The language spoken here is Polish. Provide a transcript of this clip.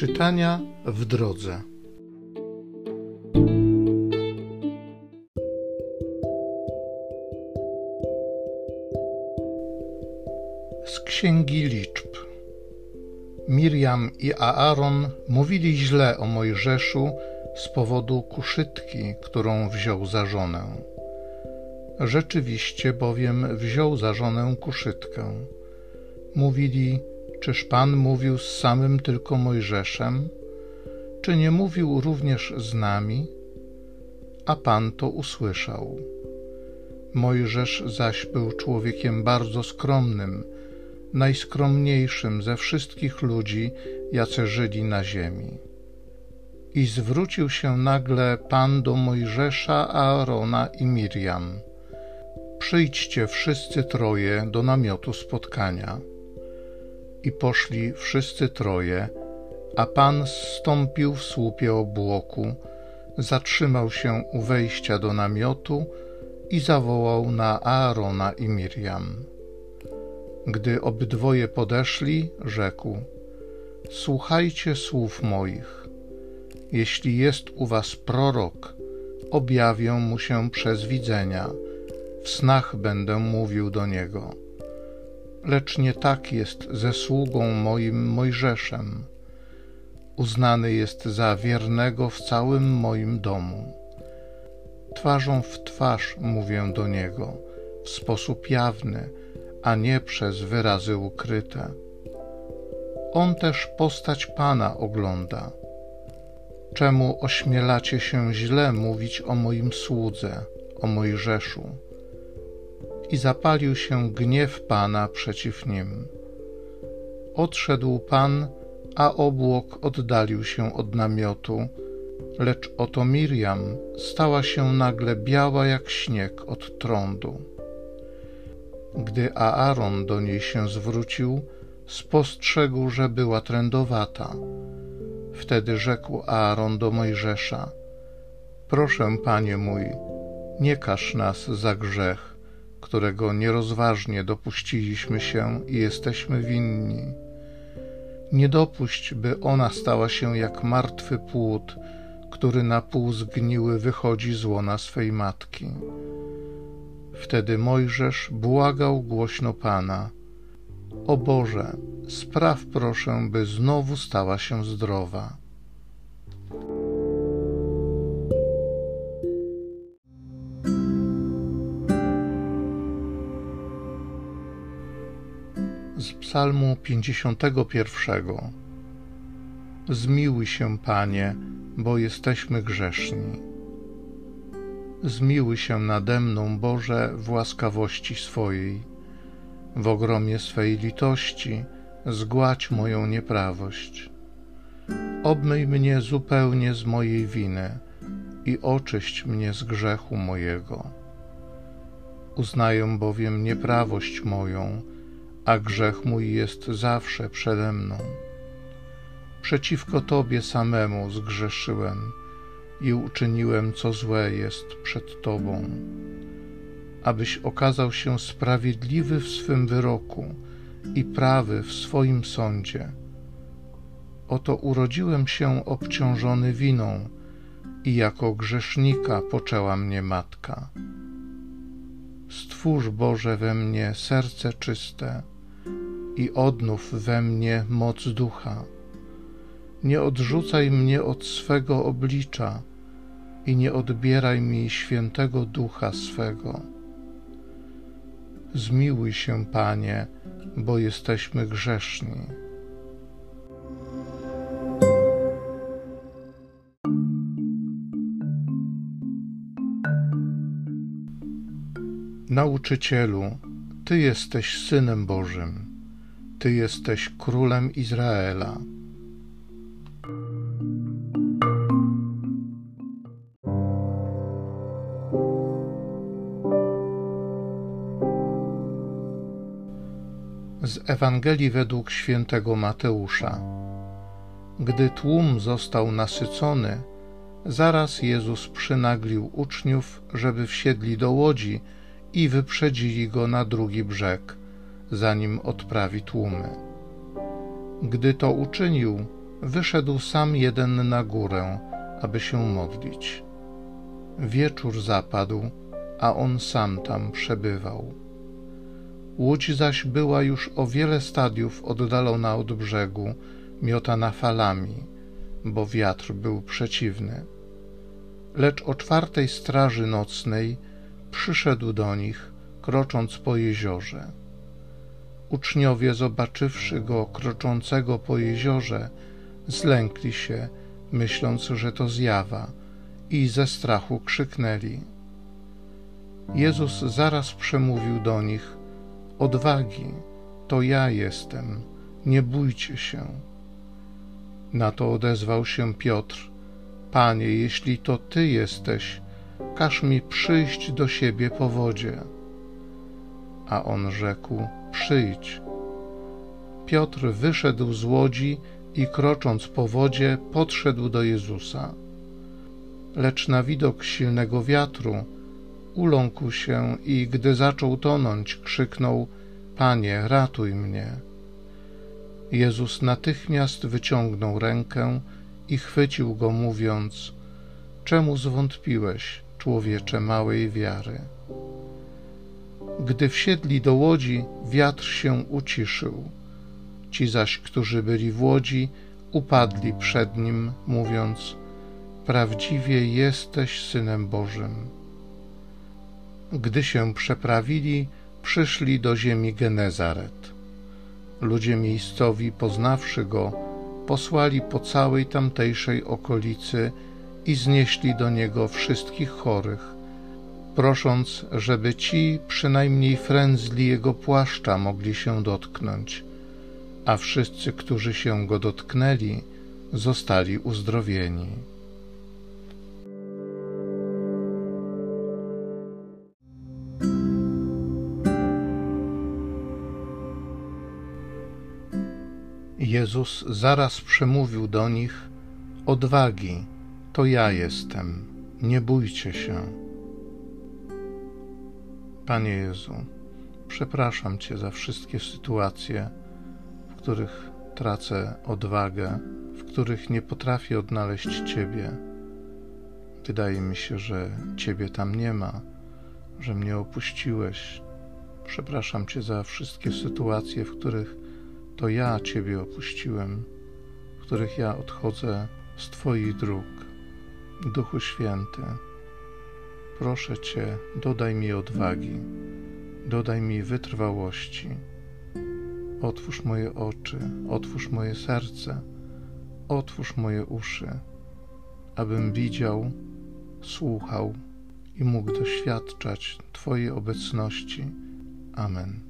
Czytania w drodze. Z księgi liczb. Miriam i Aaron mówili źle o Mojżeszu z powodu kuszytki, którą wziął za żonę. Rzeczywiście bowiem wziął za żonę kuszytkę. Mówili, czyż Pan mówił z samym tylko Mojżeszem? Czy nie mówił również z nami? A Pan to usłyszał. Mojżesz zaś był człowiekiem bardzo skromnym, najskromniejszym ze wszystkich ludzi, jacy żyli na ziemi. I zwrócił się nagle Pan do Mojżesza, Aarona i Miriam. Przyjdźcie wszyscy troje do namiotu spotkania. I poszli wszyscy troje, a Pan zstąpił w słupie obłoku, zatrzymał się u wejścia do namiotu i zawołał na Aarona i Miriam. Gdy obydwoje podeszli, rzekł: Słuchajcie słów moich. Jeśli jest u was prorok, objawię mu się przez widzenia, w snach będę mówił do niego. Lecz nie tak jest ze sługą moim Mojżeszem. Uznany jest za wiernego w całym moim domu. Twarzą w twarz mówię do niego, w sposób jawny, a nie przez wyrazy ukryte. On też postać Pana ogląda. Czemu ośmielacie się źle mówić o moim słudze, o Mojżeszu? I zapalił się gniew Pana przeciw nim. Odszedł Pan, a obłok oddalił się od namiotu, lecz oto Miriam stała się nagle biała jak śnieg od trądu. Gdy Aaron do niej się zwrócił, spostrzegł, że była trędowata. Wtedy rzekł Aaron do Mojżesza: Proszę, panie mój, nie każ nas za grzech, którego nierozważnie dopuściliśmy się i jesteśmy winni. Nie dopuść, by ona stała się jak martwy płód, który na pół zgniły wychodzi z łona swej matki. Wtedy Mojżesz błagał głośno Pana: O Boże, spraw proszę, by znowu stała się zdrowa. Psalmu 51. Zmiłuj się, Panie, bo jesteśmy grzeszni. Zmiłuj się nade mną, Boże, w łaskawości swojej. W ogromie swej litości zgładź moją nieprawość. Obmyj mnie zupełnie z mojej winy i oczyść mnie z grzechu mojego. Uznaję bowiem nieprawość moją, a grzech mój jest zawsze przede mną. Przeciwko Tobie samemu zgrzeszyłem i uczyniłem, co złe jest przed Tobą, abyś okazał się sprawiedliwy w swym wyroku i prawy w swoim sądzie. Oto urodziłem się obciążony winą i jako grzesznika poczęła mnie matka. Stwórz Boże we mnie serce czyste i odnów we mnie moc ducha. Nie odrzucaj mnie od swego oblicza i nie odbieraj mi świętego ducha swego. Zmiłuj się, Panie, bo jesteśmy grzeszni. Nauczycielu, Ty jesteś Synem Bożym, Ty jesteś Królem Izraela. Z Ewangelii według świętego Mateusza. Gdy tłum został nasycony, zaraz Jezus przynaglił uczniów, żeby wsiedli do łodzi i wyprzedzili go na drugi brzeg, zanim odprawi tłumy. Gdy to uczynił, wyszedł sam jeden na górę, aby się modlić. Wieczór zapadł, a on sam tam przebywał. Łódź zaś była już o wiele stadiów oddalona od brzegu, miotana falami, bo wiatr był przeciwny. Lecz o czwartej straży nocnej przyszedł do nich, krocząc po jeziorze. Uczniowie, zobaczywszy go kroczącego po jeziorze, zlękli się, myśląc, że to zjawa, i ze strachu krzyknęli. Jezus zaraz przemówił do nich: Odwagi, to ja jestem, nie bójcie się. Na to odezwał się Piotr: Panie, jeśli to ty jesteś, każ mi przyjść do siebie po wodzie. A on rzekł: Przyjdź. Piotr wyszedł z łodzi i krocząc po wodzie, podszedł do Jezusa. Lecz na widok silnego wiatru uląkł się i gdy zaczął tonąć, krzyknął: Panie, ratuj mnie. Jezus natychmiast wyciągnął rękę i chwycił go, mówiąc: Czemu zwątpiłeś, człowiecze małej wiary? Gdy wsiedli do łodzi, wiatr się uciszył. Ci zaś, którzy byli w łodzi, upadli przed nim, mówiąc: Prawdziwie jesteś synem Bożym. Gdy się przeprawili, przyszli do ziemi Genezaret. Ludzie miejscowi, poznawszy go, posłali po całej tamtejszej okolicy i znieśli do niego wszystkich chorych, prosząc, żeby ci przynajmniej frędzli jego płaszcza mogli się dotknąć, a wszyscy, którzy się go dotknęli, zostali uzdrowieni. Jezus zaraz przemówił do nich: Odwagi, to ja jestem, nie bójcie się. Panie Jezu, przepraszam Cię za wszystkie sytuacje, w których tracę odwagę, w których nie potrafię odnaleźć Ciebie. Wydaje mi się, że Ciebie tam nie ma, że mnie opuściłeś. Przepraszam Cię za wszystkie sytuacje, w których to ja Ciebie opuściłem, w których ja odchodzę z Twoich dróg. Duchu Święty, proszę Cię, dodaj mi odwagi, dodaj mi wytrwałości. Otwórz moje oczy, otwórz moje serce, otwórz moje uszy, abym widział, słuchał i mógł doświadczać Twojej obecności. Amen.